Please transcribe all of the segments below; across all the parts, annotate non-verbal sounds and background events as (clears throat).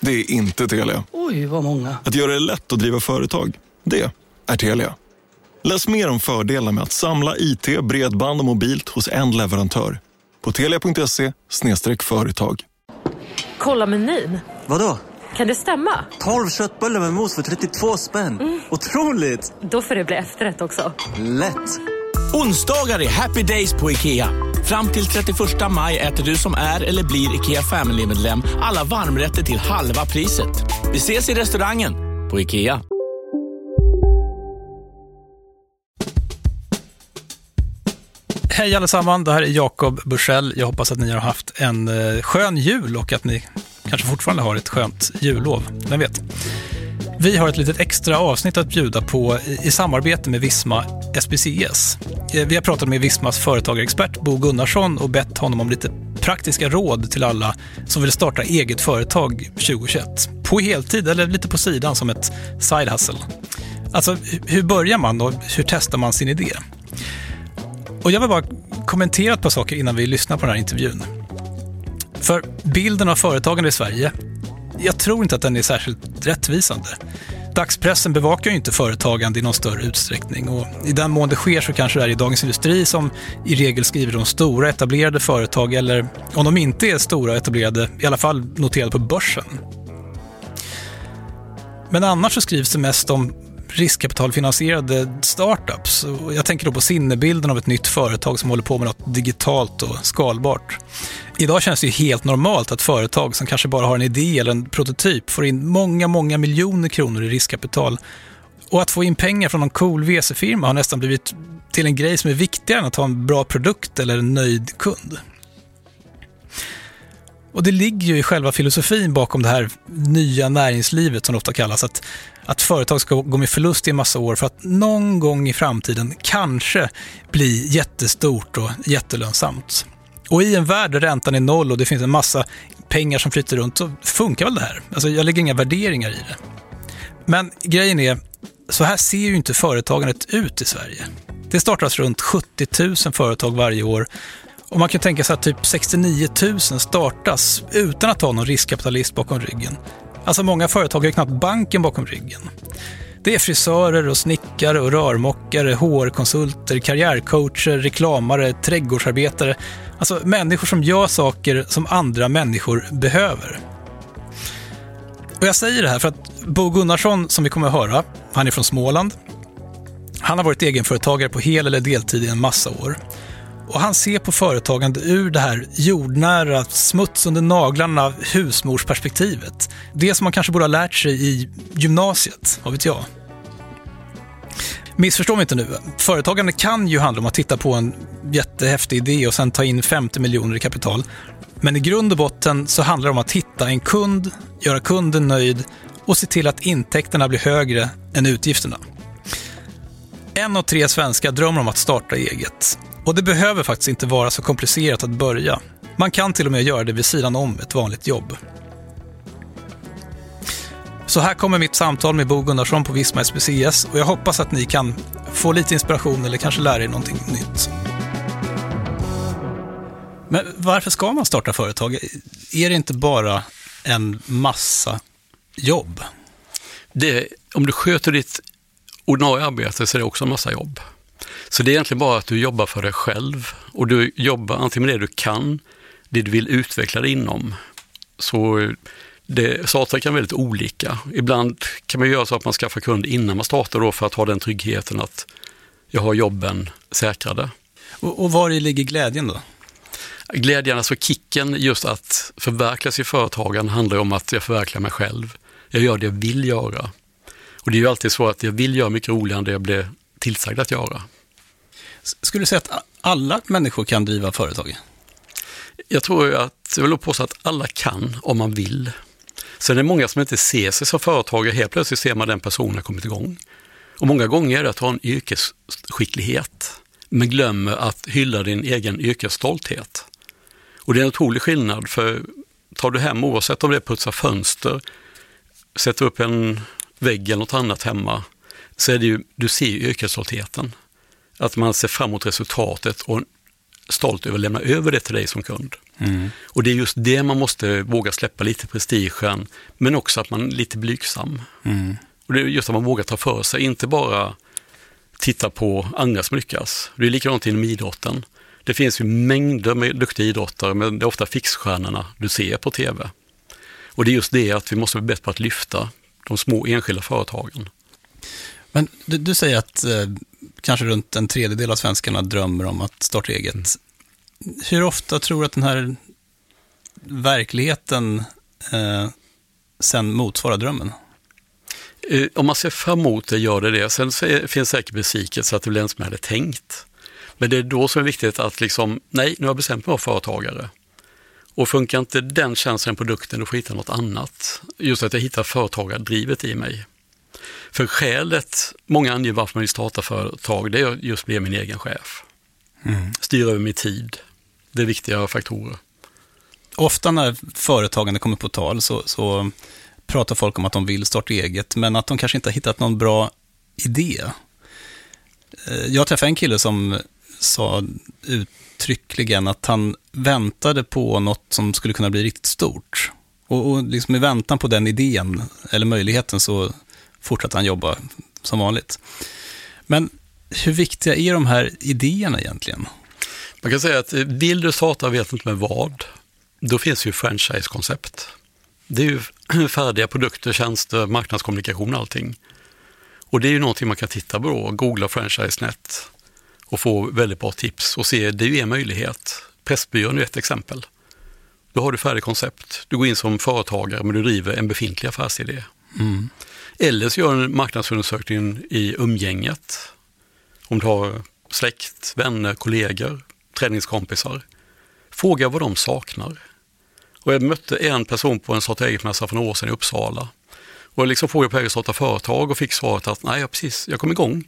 det är inte Telia. Oj, vad många. Att göra det lätt att driva företag, det är Telia. Läs mer om fördelar med att samla IT, bredband och mobilt hos en leverantör på telia.se företag. Kolla menyn. Vadå? Kan det stämma? 12 köttbullar med mos för 32 spänn. Mm. Otroligt! Då får det bli efterrätt också. Lätt! Onsdagar är happy days på IKEA. Fram till 31 maj äter du som är eller blir IKEA Family-medlem alla varmrätter till halva priset. Vi ses i restaurangen på IKEA. Hej allesammans, det här är Jakob Bursell. Jag hoppas att ni har haft en eh, skön jul och att ni kanske fortfarande har ett skönt jullov. Vem vet? Vi har ett litet extra avsnitt att bjuda på i samarbete med Visma SPCS. Eh, vi har pratat med Vismas företagarexpert Bo Gunnarsson och bett honom om lite praktiska råd till alla som vill starta eget företag 2021. På heltid eller lite på sidan som ett side hustle. Alltså, hur börjar man och hur testar man sin idé? Och jag vill bara kommentera ett par saker innan vi lyssnar på den här intervjun. För bilden av företagande i Sverige, jag tror inte att den är särskilt rättvisande. Dagspressen bevakar ju inte företagande i någon större utsträckning och i den mån det sker så kanske det är i Dagens Industri som i regel skriver om stora etablerade företag eller om de inte är stora och etablerade, i alla fall noterade på börsen. Men annars så skrivs det mest om riskkapitalfinansierade startups. Jag tänker då på sinnebilden av ett nytt företag som håller på med något digitalt och skalbart. Idag känns det ju helt normalt att företag som kanske bara har en idé eller en prototyp får in många, många miljoner kronor i riskkapital. Och att få in pengar från någon cool VC-firma har nästan blivit till en grej som är viktigare än att ha en bra produkt eller en nöjd kund. Och det ligger ju i själva filosofin bakom det här nya näringslivet som det ofta kallas, att, att företag ska gå med förlust i en massa år för att någon gång i framtiden kanske bli jättestort och jättelönsamt. Och i en värld där räntan är noll och det finns en massa pengar som flyter runt så funkar väl det här. Alltså jag lägger inga värderingar i det. Men grejen är, så här ser ju inte företagandet ut i Sverige. Det startas runt 70 000 företag varje år och man kan tänka sig att typ 69 000 startas utan att ha någon riskkapitalist bakom ryggen. Alltså många företag har knappt banken bakom ryggen. Det är frisörer och snickare och rörmokare, HR-konsulter, karriärcoacher, reklamare, trädgårdsarbetare. Alltså människor som gör saker som andra människor behöver. Och jag säger det här för att Bo Gunnarsson, som vi kommer att höra, han är från Småland. Han har varit egenföretagare på hel eller deltid i en massa år. Och han ser på företagande ur det här jordnära, smuts under naglarna husmorsperspektivet. Det som man kanske borde ha lärt sig i gymnasiet, vad vet jag. Missförstå mig inte nu. Företagande kan ju handla om att titta på en jättehäftig idé och sen ta in 50 miljoner i kapital. Men i grund och botten så handlar det om att hitta en kund, göra kunden nöjd och se till att intäkterna blir högre än utgifterna. En av tre svenskar drömmer om att starta eget. Och det behöver faktiskt inte vara så komplicerat att börja. Man kan till och med göra det vid sidan om ett vanligt jobb. Så här kommer mitt samtal med Bo Gunnarsson på Visma SPCS och jag hoppas att ni kan få lite inspiration eller kanske lära er någonting nytt. Men varför ska man starta företag? Är det inte bara en massa jobb? Det, om du sköter ditt ordinarie arbete så är det också en massa jobb. Så det är egentligen bara att du jobbar för dig själv och du jobbar antingen med det du kan, det du vill utveckla dig inom. Så det, startar kan vara väldigt olika. Ibland kan man göra så att man skaffar kund innan man startar då för att ha den tryggheten att jag har jobben säkrade. Och, och var ligger glädjen då? Glädjen, alltså kicken just att förverkliga sig i företagen handlar om att jag förverkligar mig själv. Jag gör det jag vill göra. Och det är ju alltid så att jag vill göra mycket roligare än det jag blir tillsagd att göra. Skulle du säga att alla människor kan driva företag? Jag tror att, jag vill påstå att alla kan om man vill. Sen är det många som inte ser sig som företagare, helt plötsligt ser man den personen kommit igång. Och många gånger är det att ha en yrkesskicklighet, men glömmer att hylla din egen yrkesstolthet. Och det är en otrolig skillnad, för tar du hem, oavsett om det är putsa fönster, sätter upp en vägg eller något annat hemma, så är det ju, du ser ju yrkesstoltheten. Att man ser fram emot resultatet och stolt över att lämna över det till dig som kund. Mm. Och det är just det man måste våga släppa lite prestigen, men också att man är lite blygsam. Mm. Och det är just att man vågar ta för sig, inte bara titta på andra som lyckas. Det är likadant inom idrotten. Det finns ju mängder med duktiga idrottare, men det är ofta fixstjärnorna du ser på tv. Och det är just det att vi måste bli bättre på att lyfta de små enskilda företagen. Men du, du säger att eh, kanske runt en tredjedel av svenskarna drömmer om att starta eget. Mm. Hur ofta tror du att den här verkligheten eh, sen motsvarar drömmen? Eh, Om man ser fram emot det gör det det. Sen är, finns säkert besvikelse att det blir en som hade tänkt. Men det är då som är viktigt att liksom, nej, nu har jag bestämt mig att vara företagare. Och funkar inte den tjänsten, produkten, då får jag hitta något annat. Just att jag hittar företagardrivet i mig. För skälet, många anger varför man vill starta företag, det är just att bli min egen chef. Styra över min tid. Det är viktiga faktorer. Ofta när företagande kommer på tal så, så pratar folk om att de vill starta eget, men att de kanske inte har hittat någon bra idé. Eh, Jag träffade en kille som sa uttryckligen att han väntade på något som skulle kunna bli riktigt stort. Och, och liksom i väntan på den idén, eller möjligheten, så fortsatte han jobba som vanligt. Men hur viktiga är de här idéerna egentligen? Man kan säga att eh, vill du starta vet inte med vad, då finns ju franchise-koncept. Det är ju (clears throat) färdiga produkter, tjänster, marknadskommunikation och allting. Och det är ju någonting man kan titta på då, googla franchise-net och få väldigt bra tips och se, det är ju en möjlighet. Pressbyrån är ett exempel. Då har du färdigt koncept. Du går in som företagare men du driver en befintlig affärsidé. Eller så gör du en marknadsundersökning i umgänget. Om du har släkt, vänner, kollegor, träningskompisar. Fråga vad de saknar. Och jag mötte en person på en starta eget-mässa för några år sedan i Uppsala. Och jag liksom frågade på att starta företag och fick svaret att nej, jag, precis, jag kom igång.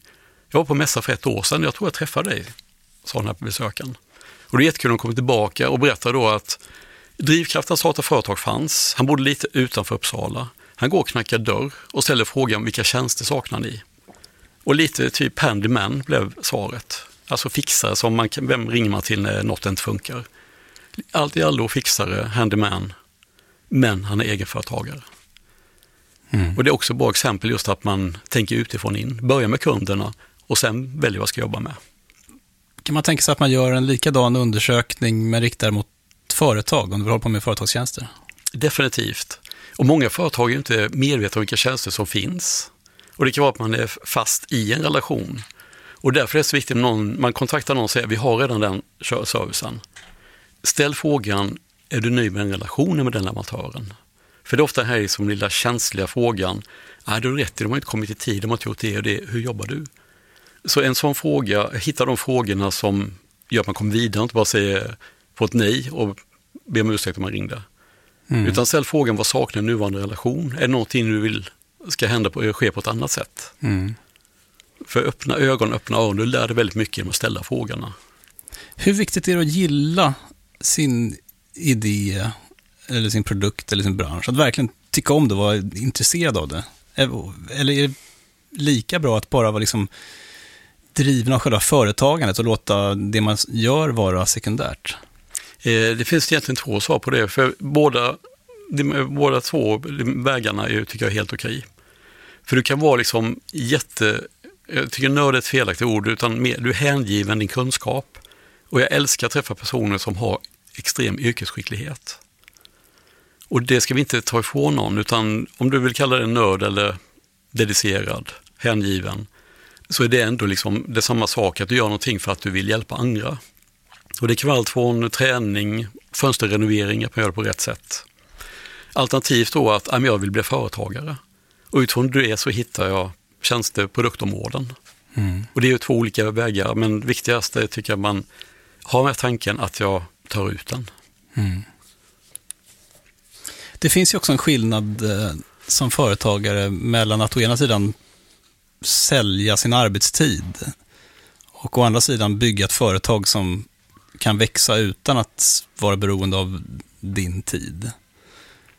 Jag var på mässa för ett år sedan, jag tror jag träffade dig, sa den här besökaren. Och det är jättekul de kommer tillbaka och berättar då att drivkraften att starta företag fanns. Han bodde lite utanför Uppsala. Han går och knackar dörr och ställer frågan vilka tjänster saknar ni? Och lite typ handyman blev svaret. Alltså fixare, som man kan, vem ringer man till när något inte funkar? Allt i allo fixare, handyman, men han är egenföretagare. Och det är också ett bra exempel just att man tänker utifrån in, börjar med kunderna och sen väljer vad jag ska jobba med. Kan man tänka sig att man gör en likadan undersökning men riktar mot företag, om du vill hålla på med företagstjänster? Definitivt. Och många företag är inte medvetna om vilka tjänster som finns. Och det kan vara att man är fast i en relation. Och därför är det så viktigt att någon, man kontaktar någon och säger vi har redan den servicen. Ställ frågan, är du nöjd med den relationen med den leverantören? För det är ofta den här som lilla känsliga frågan, är du rätt, de har inte kommit i tid, de har inte gjort det och det, hur jobbar du? Så en sån fråga, hitta de frågorna som gör att man kommer vidare, inte bara säger få ett nej och be om ursäkt om man ringde. Utan ställ frågan, vad saknar nuvarande relation? Är det någonting du vill ska hända på, ske på ett annat sätt? För öppna ögon, öppna öron, du lär dig väldigt mycket genom att ställa frågorna. Hur viktigt är det att gilla sin idé, eller sin produkt, eller sin bransch? Att verkligen tycka om det och vara intresserad av det? Eller är det lika bra att bara vara liksom driven av själva företagandet och låta det man gör vara sekundärt? Eh, det finns egentligen två svar på det, för båda, de, båda två vägarna är, tycker jag är helt okej. För du kan vara liksom jätte, jag tycker nörd är ett felaktigt ord, utan mer, du är hängiven din kunskap. Och jag älskar att träffa personer som har extrem yrkesskicklighet. Och det ska vi inte ta ifrån någon, utan om du vill kalla det nörd eller dedicerad, hängiven, så är det ändå liksom det samma sak, att du gör någonting för att du vill hjälpa andra. Och det kan vara allt från träning, fönsterrenovering, att man gör det på rätt sätt. Alternativt då att jag vill bli företagare. Och utifrån det så hittar jag tjänster produktområden. Och det är ju två olika vägar, men viktigast är tycker jag man har med tanken att jag tar ut den. Det finns ju också en skillnad eh, som företagare mellan att å ena sidan sälja sin arbetstid och å andra sidan bygga ett företag som kan växa utan att vara beroende av din tid.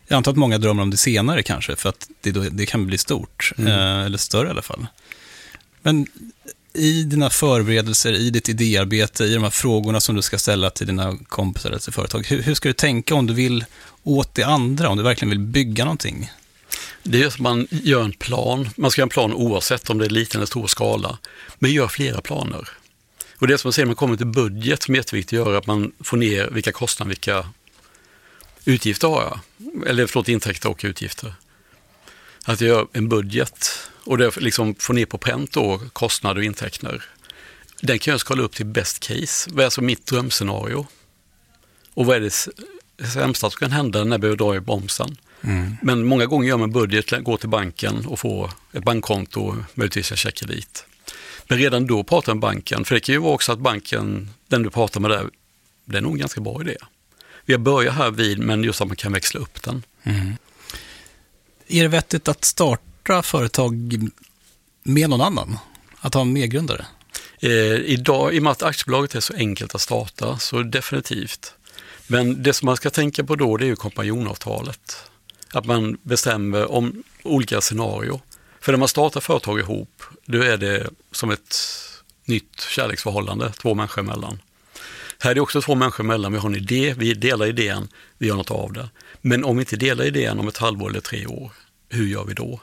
Jag antar att många drömmer om det senare kanske, för att det, det kan bli stort, Mm. eh, eller större i alla fall. Men i dina förberedelser, i ditt idéarbete, i de här frågorna som du ska ställa till dina kompisar eller till företag, hur, hur ska du tänka om du vill åt det andra, om du verkligen vill bygga någonting? Det är att man gör en plan. Man ska göra en plan oavsett om det är liten eller stor skala. Men gör flera planer. Och det som man säger, man kommer till budget som är jätteviktigt att göra, att man får ner vilka kostnader, vilka utgifter har jag? Eller förlåt, intäkter och utgifter. Att jag gör en budget och det liksom får ner på pränt då kostnader och intäkter. Den kan jag skala upp till best case. Vad är alltså mitt drömscenario? Och vad är det sämsta som kan hända när jag behöver dra i bromsen? Men många gånger gör man budget, går till banken och får ett bankkonto, möjligtvis en checkkredit. Men redan då pratar med banken, för det kan ju vara också att banken, den du pratar med där, det är nog en ganska bra idé. Vi har börjat här vid, men just att man kan växla upp den. Är det vettigt att starta företag med någon annan? Att ha en medgrundare? Eh, idag, i och med att aktiebolaget är så enkelt att starta, så definitivt. Men det som man ska tänka på då, det är ju kompanjonavtalet. Att man bestämmer om olika scenarier. För när man startar företag ihop, då är det som ett nytt kärleksförhållande två människor emellan. Här är det också två människor emellan, vi har en idé, vi delar idén, vi gör något av det. Men om vi inte delar idén om ett halvår eller tre år, hur gör vi då?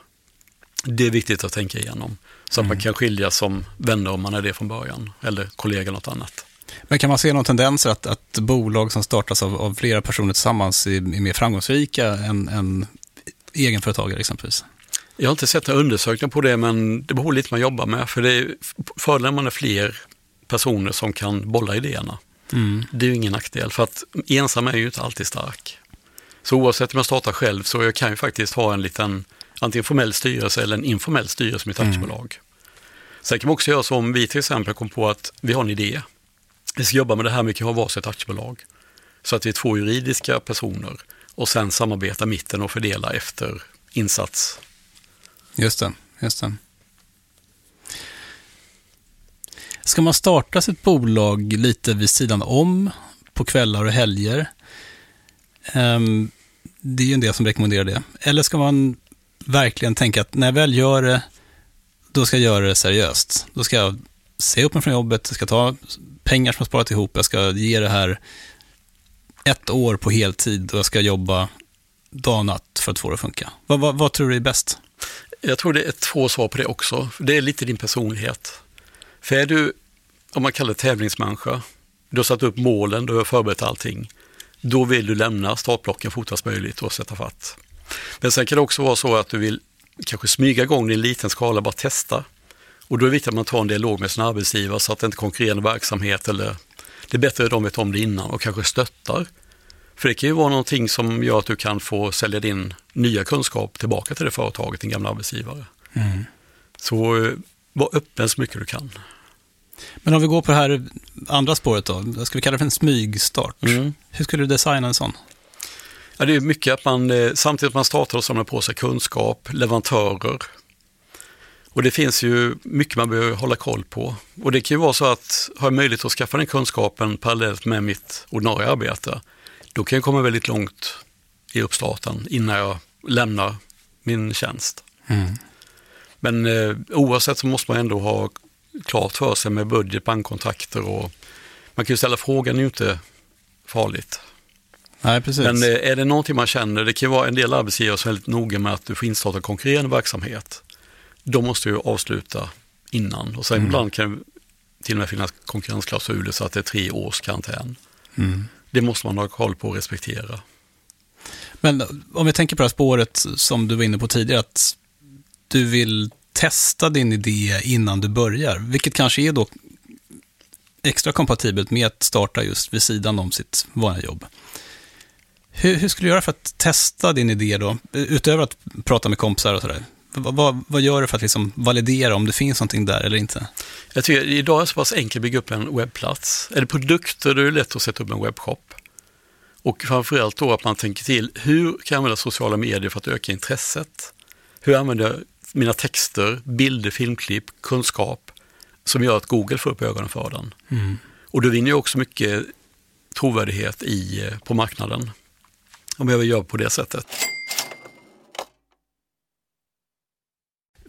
Det är viktigt att tänka igenom. Så att man kan skiljas som vänner om man är det från början, eller kollega något annat. Men kan man se någon tendens att, att bolag som startas av, av flera personer tillsammans är, är mer framgångsrika än, än egenföretagare exempelvis? Jag har inte sett några undersökningar på det, men det beror lite vad man jobbar med. För det är fördelen man är fler personer som kan bolla idéerna. Det är ju ingen nackdel, för att ensam är ju inte alltid stark. Så oavsett om jag startar själv så jag kan ju faktiskt ha en liten antingen formell styrelse eller en informell styrelse med ett aktiebolag. Sen kan man också göra så om vi till exempel kom på att vi har en idé. Vi ska jobba med det här, men vi kan ha varsitt aktiebolag. Så att vi är två juridiska personer och sen samarbeta mitten och fördela efter insats. Just det, just det. Ska man starta sitt bolag lite vid sidan om på kvällar och helger? Ehm, det är ju en del som rekommenderar det. Eller ska man verkligen tänka att när jag väl gör det, då ska jag göra det seriöst. Då ska jag säga upp mig från jobbet, jag ska ta pengar som jag sparat ihop, jag ska ge det här ett år på heltid och jag ska jobba dag och natt för att få det att funka. Vad, vad, vad tror du är bäst? Jag tror det är två svar på det också. Det är lite din personlighet. För är du, om man kallar det tävlingsmänniska, du har satt upp målen, du har förberett allting. Då vill du lämna startblocken fortast möjligt och sätta fatt. Men sen kan det också vara så att du vill kanske smyga igång i en liten skala, bara testa. Och då är det viktigt att man tar en dialog med sin arbetsgivare så att det inte är konkurrerande verksamhet eller det är bättre att de vet om det innan och kanske stöttar. För det kan ju vara någonting som gör att du kan få sälja din nya kunskap tillbaka till det företaget, din gamla arbetsgivare. Så eh, var öppen så mycket du kan. Men om vi går på det här andra spåret då, ska vi kalla det för en smygstart? Mm. Hur skulle du designa en sån? Ja, det är mycket att man eh, samtidigt som man startar och samlar på sig kunskap, leverantörer. Och det finns ju mycket man behöver hålla koll på. Och det kan ju vara så att har jag möjlighet att skaffa den kunskapen parallellt med mitt ordinarie arbete, då kan jag komma väldigt långt i uppstarten innan jag lämnar min tjänst. Men eh, oavsett så måste man ändå ha klart för sig med budget, bankkontakter och man kan ju ställa frågan, det är ju inte farligt. Nej, precis. Men eh, är det någonting man känner, det kan ju vara en del arbetsgivare som är väldigt noga med att du får instarta konkurrerande verksamhet. De måste ju avsluta innan och sen ibland kan det till och med finnas konkurrensklausuler så att det är tre års karantän. Det måste man ha koll på och respektera. Men om vi tänker på det här spåret som du var inne på tidigare, att du vill testa din idé innan du börjar, vilket kanske är då extra kompatibelt med att starta just vid sidan om sitt vanliga jobb. Hur, hur skulle du göra för att testa din idé då, utöver att prata med kompisar och sådär? Vad, vad, gör du för att liksom validera om det finns någonting där eller inte? Jag tycker idag är det så pass enkelt att bygga upp en webbplats. Är det produkter då är det lätt att sätta upp en webbshop. Och framförallt då att man tänker till, hur kan jag använda sociala medier för att öka intresset? Hur använder jag mina texter, bilder, filmklipp, kunskap som gör att Google får upp ögonen för den? Mm. Och då vinner jag också mycket trovärdighet i, eh, på marknaden om jag gör på det sättet.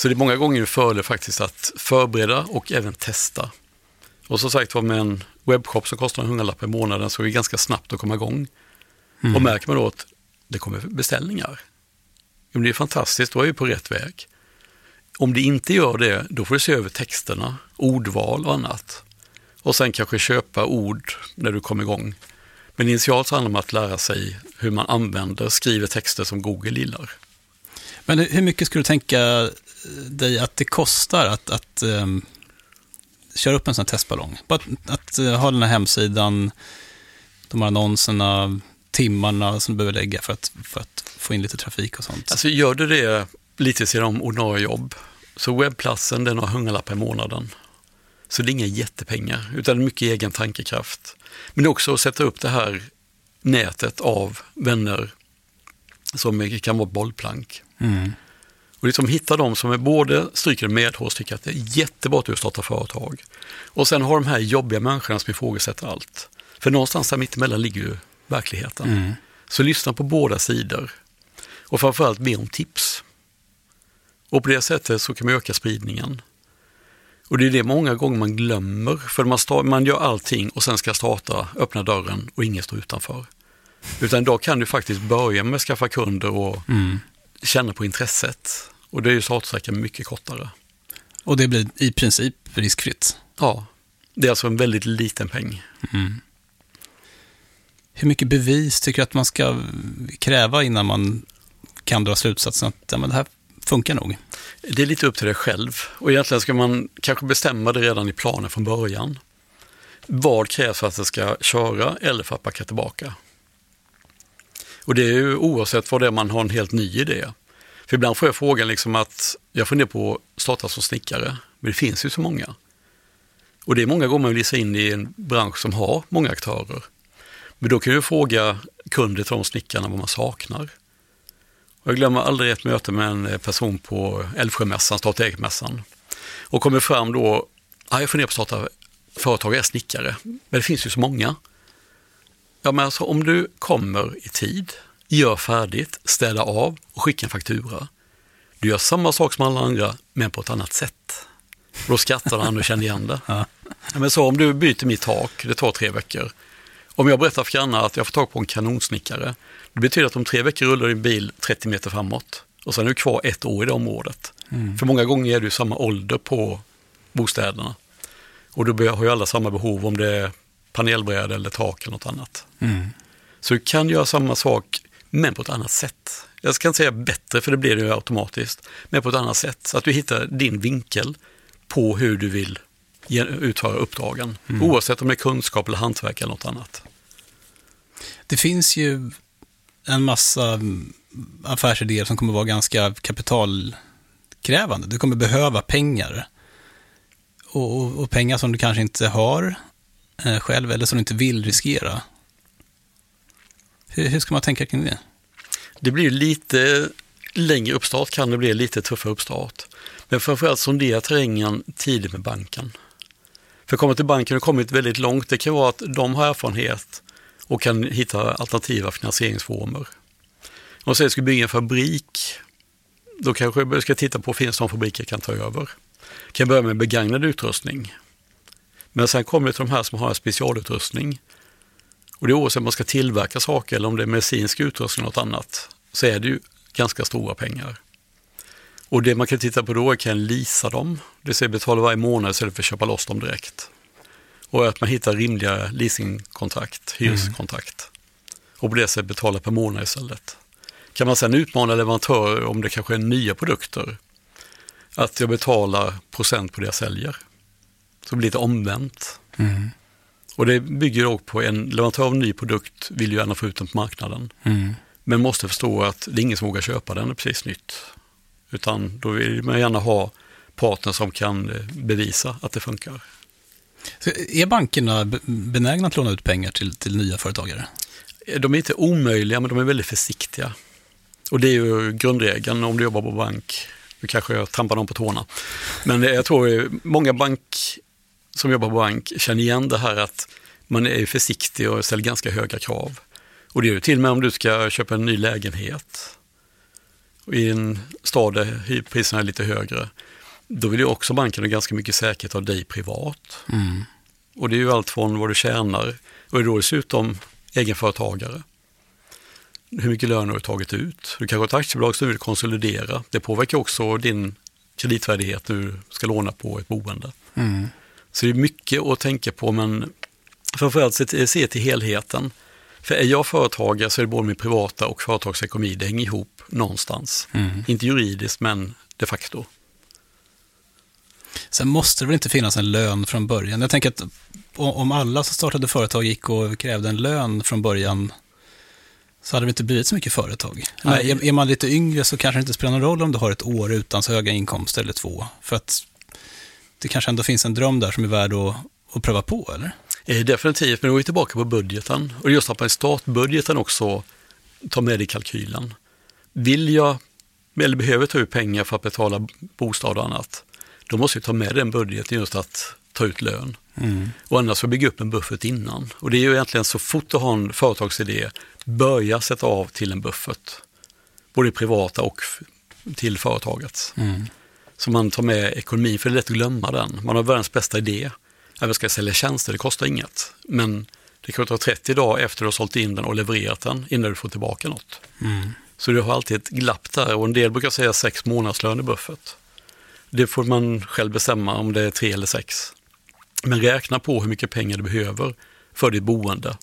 Så det är många gånger en fördel faktiskt att förbereda och även testa. Och som sagt var med en webbshop som kostar en hundralapp i månaden så är det ganska snabbt att komma igång. Mm. Och märker man då att det kommer beställningar, det är fantastiskt, då är vi på rätt väg. Om det inte gör det, då får du se över texterna, ordval och annat. Och sen kanske köpa ord när du kommer igång. Men initialt så handlar det om att lära sig hur man använder, skriver texter som Google gillar. Men hur mycket skulle du tänka dig att det kostar att, att um, köra upp en sån här testballong? Att, att uh, ha den här hemsidan, de här annonserna, timmarna som du behöver lägga för att, för att få in lite trafik och sånt. Alltså gör du det lite sedan ordinarie jobb, så webbplatsen den har hundralappar i månaden. Så det är inga jättepengar, utan mycket egen tankekraft. Men också att sätta upp det här nätet av vänner som kan vara bollplank. Mm. Och liksom hitta de som är både stryker medhårs, tycker att det är jättebra att du startar företag. Och sen har de här jobbiga människorna som ifrågasätter allt. För någonstans där mittemellan ligger ju verkligheten. Mm. Så lyssna på båda sidor. Och framförallt be om tips. Och på det sättet så kan man öka spridningen. Och det är det många gånger man glömmer, för man, start, man gör allting och sen ska starta, öppna dörren och ingen står utanför. Utan då kan du faktiskt börja med att skaffa kunder och Mm. känna på intresset. Och det är ju startsträckan mycket kortare. Och det blir i princip riskfritt. Ja, det är alltså en väldigt liten peng. Mm. Hur mycket bevis tycker du att man ska kräva innan man kan dra slutsatsen att ja, men det här funkar nog? Det är lite upp till dig själv och egentligen ska man kanske bestämma det redan i planen från början. Vad krävs för att det ska köra eller för att backa tillbaka? Och det är ju oavsett vad det är man har en helt ny idé. För ibland får jag frågan liksom att jag funderar på att starta som snickare, men det finns ju så många. Och det är många gånger man vill sig in i en bransch som har många aktörer. Men då kan du fråga kunder till de snickarna vad man saknar. Och jag glömmer aldrig ett möte med en person på Älvsjömässan, starta eget-mässan. Och kommer fram då, ja, jag funderar på att starta företag, jag är snickare, men det finns ju så många. Ja, men alltså om du kommer i tid, gör färdigt, städa av och skickar en faktura. Du gör samma sak som alla andra, men på ett annat sätt. Då skrattar han och känner igen det. (laughs) Ja. Men så om du byter mitt tak, det tar tre veckor. Om jag berättar för grannar att jag får tag på en kanonsnickare, det betyder att om tre veckor rullar din bil 30 meter framåt och sen är du kvar ett år i det området. För många gånger är du samma ålder på bostäderna. Och då har ju alla samma behov om det är panelbräda eller tak eller något annat. Mm. Så du kan göra samma sak men på ett annat sätt. Jag ska inte säga bättre, för det blir det ju automatiskt, men på ett annat sätt. Så att du hittar din vinkel på hur du vill utföra uppdragen, oavsett om det är kunskap eller hantverk eller något annat. Det finns ju en massa mm, affärsidéer som kommer vara ganska kapitalkrävande. Du kommer behöva pengar. Och, och, och pengar som du kanske inte har eh, själv eller som du inte vill riskera. Hur, hur ska man tänka kring det? Det blir lite längre uppstart, kan det bli lite tuffare uppstart. Men framförallt sondera terrängen tidigt med banken. För att komma till banken och kommit väldigt långt, det kan vara att de har erfarenhet och kan hitta alternativa finansieringsformer. Om jag ska bygga en fabrik, då kanske jag ska titta på, finns det någon fabrik jag kan ta över? Kan jag börja med begagnad utrustning? Men sen kommer det till de här som har en specialutrustning. Och det är oavsett om man ska tillverka saker eller om det är medicinsk utrustning eller något annat, så är det ju ganska stora pengar. Och det man kan titta på då är kan jag leasa dem, det vill säga betala varje månad istället för att köpa loss dem direkt. Och att man hittar rimliga leasingkontrakt, hyreskontrakt. Och på det sättet betala per månad istället. Kan man sedan utmana leverantörer om det kanske är nya produkter, att jag betalar procent på det jag säljer. Så det blir lite omvänt. Och det bygger dock på en leverantör av en ny produkt vill ju gärna få ut den på marknaden. Men måste förstå att det är ingen som vågar köpa den precis nytt. Utan då vill man gärna ha partner som kan eh, bevisa att det funkar. Så är bankerna be- benägna att låna ut pengar till, till nya företagare? De är inte omöjliga, men de är väldigt försiktiga. Och det är ju grundregeln om du jobbar på bank. Nu kanske jag trampar dem på tårna. Men jag tror att många bank som jobbar på bank känner igen det här att man är försiktig och ställer ganska höga krav. Och det är ju till och med om du ska köpa en ny lägenhet i en stad där hyrpriserna är lite högre. Då vill ju också banken ha ganska mycket säkerhet av dig privat. Och det är ju allt från vad du tjänar och är du dessutom egenföretagare. Hur mycket lön har du tagit ut? Du kanske har ett aktiebolag som du vill konsolidera. Det påverkar också din kreditvärdighet när du ska låna på ett boende. Så det är mycket att tänka på men framförallt se, se till helheten. För är jag företagare så är det både min privata och företagsekonomi, det hänger ihop någonstans. Inte juridiskt men de facto. Sen måste det väl inte finnas en lön från början? Jag tänker att om alla som startade företag gick och krävde en lön från början så hade det inte blivit så mycket företag. Nej. Är, är man lite yngre så kanske det inte spelar någon roll om du har ett år utan så höga inkomster eller två. För att det kanske ändå finns en dröm där som är värd att, att pröva på, eller? Eh, Definitivt, men då är vi tillbaka på budgeten. Och just att man i startbudgeten också tar med det i kalkylen. Vill jag, eller behöver ta ut pengar för att betala bostad och annat, då måste jag ta med den budgeten just att ta ut lön. Och annars jag bygga upp en buffert innan. Och det är ju egentligen så fort du har en företagsidé, börja sätta av till en buffert. Både privata och till företaget. Så man tar med ekonomin, för det är lätt att glömma den. Man har världens bästa idé. Ja, Jag ska sälja tjänster, det kostar inget. Men det kan ta 30 dagar efter du har sålt in den och levererat den innan du får tillbaka något. Så du har alltid ett glapp där och en del brukar säga sex månadslön i buffert. Det får man själv bestämma om det är tre eller sex. Men räkna på hur mycket pengar du behöver för ditt boende.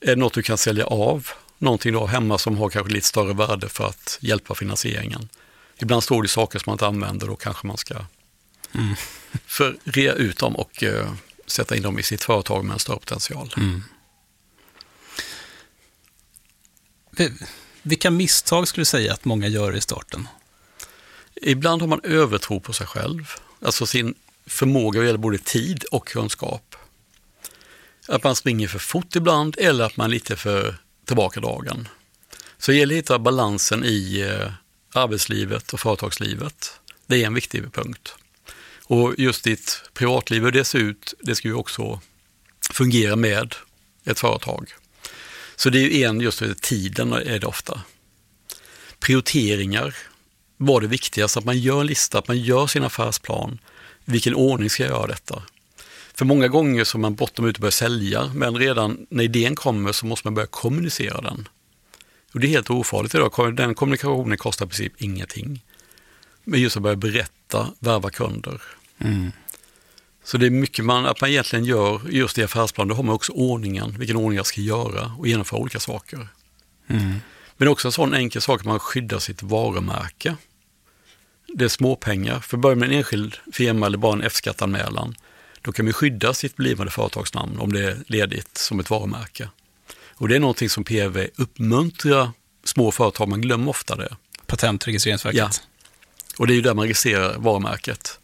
Är det något du kan sälja av? Någonting du har hemma som har kanske lite större värde för att hjälpa finansieringen. Ibland står det saker som man inte använder och kanske man ska för rea ut dem och eh, sätta in dem i sitt företag med en större potential. Vi- Vilka misstag skulle du säga att många gör i starten? Ibland har man övertro på sig själv, alltså sin förmåga vad gäller både tid och kunskap. Att man springer för fort ibland eller att man är lite för tillbakadragen. Så det gäller att hitta balansen i eh, arbetslivet och företagslivet. Det är en viktig punkt. Och just ditt privatliv, hur det ser ut, det ska ju också fungera med ett företag. Så det är ju en, just tiden är det ofta. Prioriteringar var det viktigaste, att man gör en lista, att man gör sin affärsplan. I vilken ordning ska jag göra detta? För många gånger så är man bortom ute och börjar sälja, men redan när idén kommer så måste man börja kommunicera den. Och det är helt ofarligt idag, den kommunikationen kostar i princip ingenting. Men just att börja berätta, värva kunder. Så det är mycket man, att man egentligen gör just i affärsplan, då har man också ordningen, vilken ordning jag ska göra och genomföra olika saker. Men också en sån enkel sak att man skyddar sitt varumärke. Det är småpengar. För börjar med en enskild firma eller bara en F-skattanmälan, då kan man skydda sitt blivande företagsnamn om det är ledigt som ett varumärke. Och det är någonting som PRV uppmuntrar små företag, man glömmer ofta det. Patentregistreringsverket. Ja. Och det är ju där man registrerar varumärket.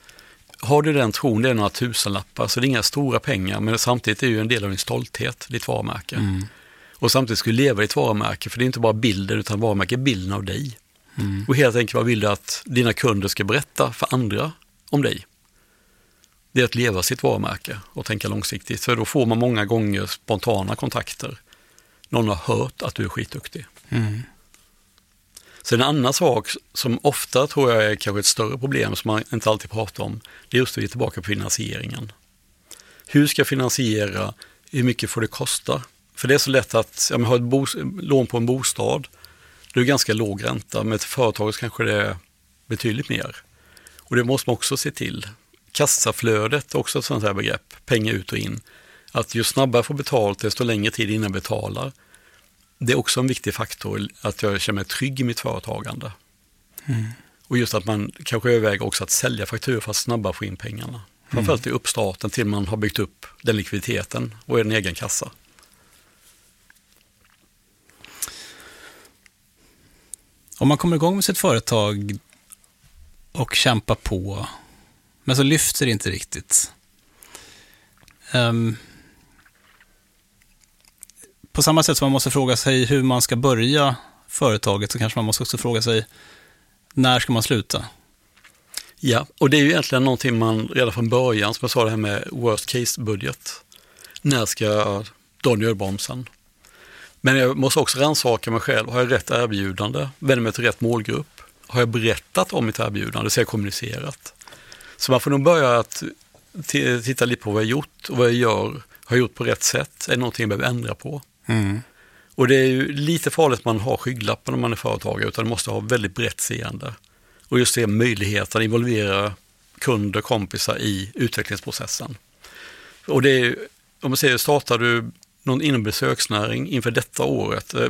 Har du den tron, det är några tusenlappar, så det är inga stora pengar, men samtidigt är det ju en del av din stolthet, ditt varumärke. Mm. Och samtidigt ska du leva ditt varumärke, för det är inte bara bilden, utan varumärket är bilden av dig. Mm. Och helt enkelt vad vill du att dina kunder ska berätta för andra om dig? Det är att leva sitt varumärke och tänka långsiktigt, för då får man många gånger spontana kontakter. Någon har hört att du är skitduktig. Mm. Sen en annan sak som ofta tror jag är kanske ett större problem som man inte alltid pratar om, det är just att vi är tillbaka på finansieringen. Hur ska jag finansiera? Hur mycket får det kosta? För det är så lätt att ja, men ha ett lån på en bostad, det är ganska låg ränta, men till företaget kanske det är betydligt mer. Och det måste man också se till. Kassaflödet är också ett sånt här begrepp, pengar ut och in. Att ju snabbare jag får betalt, desto längre tid innan jag betalar. Det är också en viktig faktor, att jag känner mig trygg i mitt företagande. Och just att man kanske överväger också att sälja fakturor för att snabbare få in pengarna. Framförallt i uppstarten till man har byggt upp den likviditeten och en egen kassa. Om man kommer igång med sitt företag och kämpar på, men så lyfter det inte riktigt. Ehm, på samma sätt som man måste fråga sig hur man ska börja företaget, så kanske man måste också fråga sig när ska man sluta? Ja, och det är ju egentligen någonting man redan från början, som jag sa det här med worst case-budget. När ska jag dra nödbromsen? Men jag måste också rannsaka mig själv. Har jag rätt erbjudande? Vänder mig till rätt målgrupp? Har jag berättat om mitt erbjudande? Så jag kommunicerat. Så man får nog börja att titta lite på vad jag gjort och vad jag gör. Har jag gjort på rätt sätt? Är det någonting jag behöver ändra på? Och det är ju lite farligt att man har skygglappar när man är företagare, utan man måste ha väldigt brett seende. Och just det möjligheten att involvera kunder, kompisar i utvecklingsprocessen. Och det är, om man säger, startar du någon inom besöksnäring inför detta året, eh,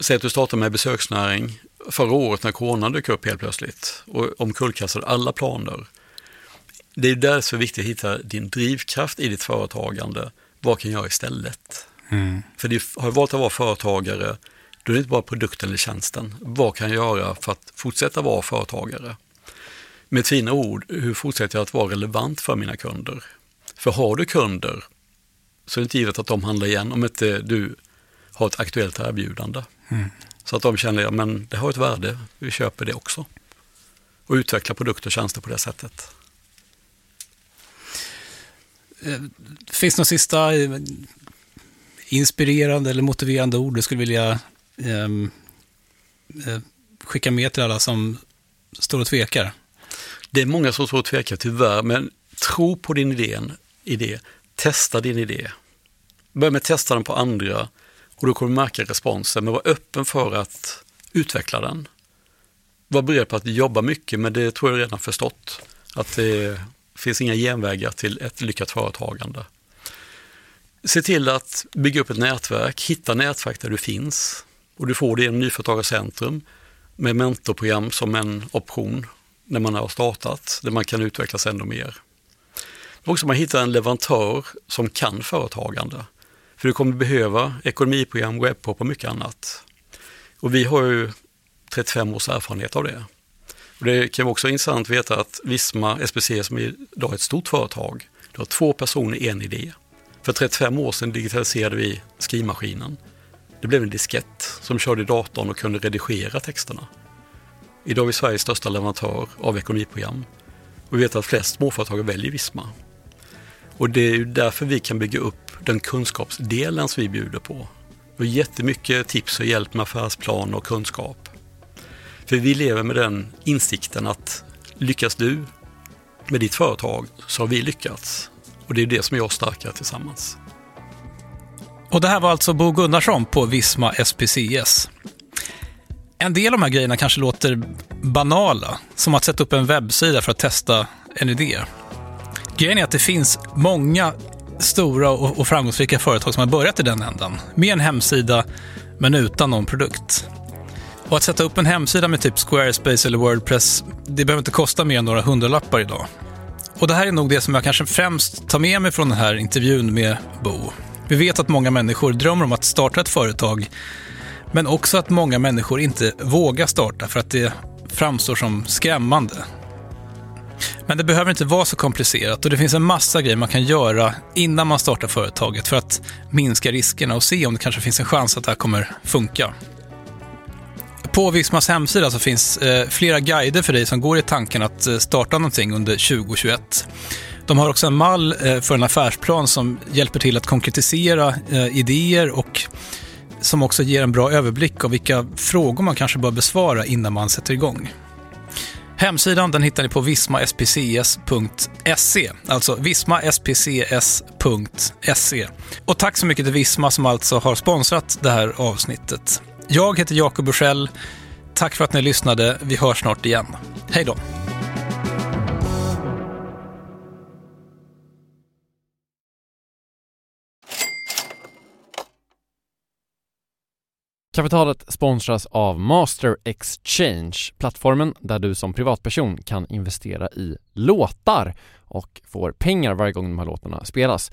säg att du startar med besöksnäring förra året när coronan dök upp helt plötsligt och omkullkastade alla planer. Det är därför viktigt att hitta din drivkraft i ditt företagande. Vad kan jag göra istället? För det har jag valt att vara företagare, då är det inte bara produkten eller tjänsten. Vad kan jag göra för att fortsätta vara företagare? Med fina ord, hur fortsätter jag att vara relevant för mina kunder? För har du kunder så är det inte givet att de handlar igen om inte du har ett aktuellt erbjudande. Så att de känner att men det har ett värde, vi köper det också. Och utveckla produkter och tjänster på det sättet. Finns det några sista eh, inspirerande eller motiverande ord du skulle vilja ehm, eh, skicka med till alla som står och tvekar? Det är många som står och tvekar tyvärr, men tro på din idé, idé. Testa din idé. Börja med att testa den på andra och då kommer du märka responsen, men var öppen för att utveckla den. Var beredd på att jobba mycket, men det tror jag redan förstått. Att det finns inga genvägar till ett lyckat företagande. Se till att bygga upp ett nätverk, hitta nätverk där du finns. Och du får det genom Nyföretagarcentrum med mentorprogram som en option när man har startat, där man kan utvecklas ännu mer. Och också man hittar en leverantör som kan företagande. För du kommer behöva ekonomiprogram, webbpop och mycket annat. Och vi har ju 35 års erfarenhet av det. Och det kan vara också intressant att veta att Visma SPC som är idag är ett stort företag, du har två personer, en idé. För 35 år sedan digitaliserade vi skrivmaskinen. Det blev en diskett som körde i datorn och kunde redigera texterna. Idag är vi Sveriges största leverantör av ekonomiprogram. Och vi vet att flest småföretagare väljer Visma. Och det är ju därför vi kan bygga upp den kunskapsdelen som vi bjuder på. Och jättemycket tips och hjälp med affärsplan och kunskap. För vi lever med den insikten att lyckas du med ditt företag så har vi lyckats. Och det är det som gör oss starkare tillsammans. Och det här var alltså Bo Gunnarsson på Visma SPCS. En del av de här grejerna kanske låter banala, som att sätta upp en webbsida för att testa en idé. Grejen är att det finns många stora och framgångsrika företag som har börjat i den änden. med en hemsida, men utan någon produkt. Och att sätta upp en hemsida med typ Squarespace eller Wordpress, det behöver inte kosta mer än några hundralappar idag. Och det här är nog det som jag kanske främst tar med mig från den här intervjun med Bo. Vi vet att många människor drömmer om att starta ett företag, men också att många människor inte vågar starta för att det framstår som skrämmande. Men det behöver inte vara så komplicerat och det finns en massa grejer man kan göra innan man startar företaget för att minska riskerna och se om det kanske finns en chans att det här kommer funka. På Vismas hemsida så finns eh, flera guider för dig som går i tanken att eh, starta någonting under 2021. De har också en mall eh, för en affärsplan som hjälper till att konkretisera idéer och som också ger en bra överblick av vilka frågor man kanske bör besvara innan man sätter igång. Hemsidan den hittar ni på vismaspcs.se, alltså vismaspcs.se. Och tack så mycket till Visma som alltså har sponsrat det här avsnittet. Jag heter Jakob Bursell. Tack för att ni lyssnade. Vi hörs snart igen. Hej då! Kapitalet sponsras av Master Exchange, plattformen där du som privatperson kan investera i låtar och får pengar varje gång de här låtarna spelas.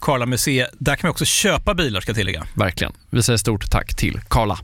Karla Museet. Där kan man också köpa bilar ska jag tillägga. Verkligen. Vi säger stort tack till Karla.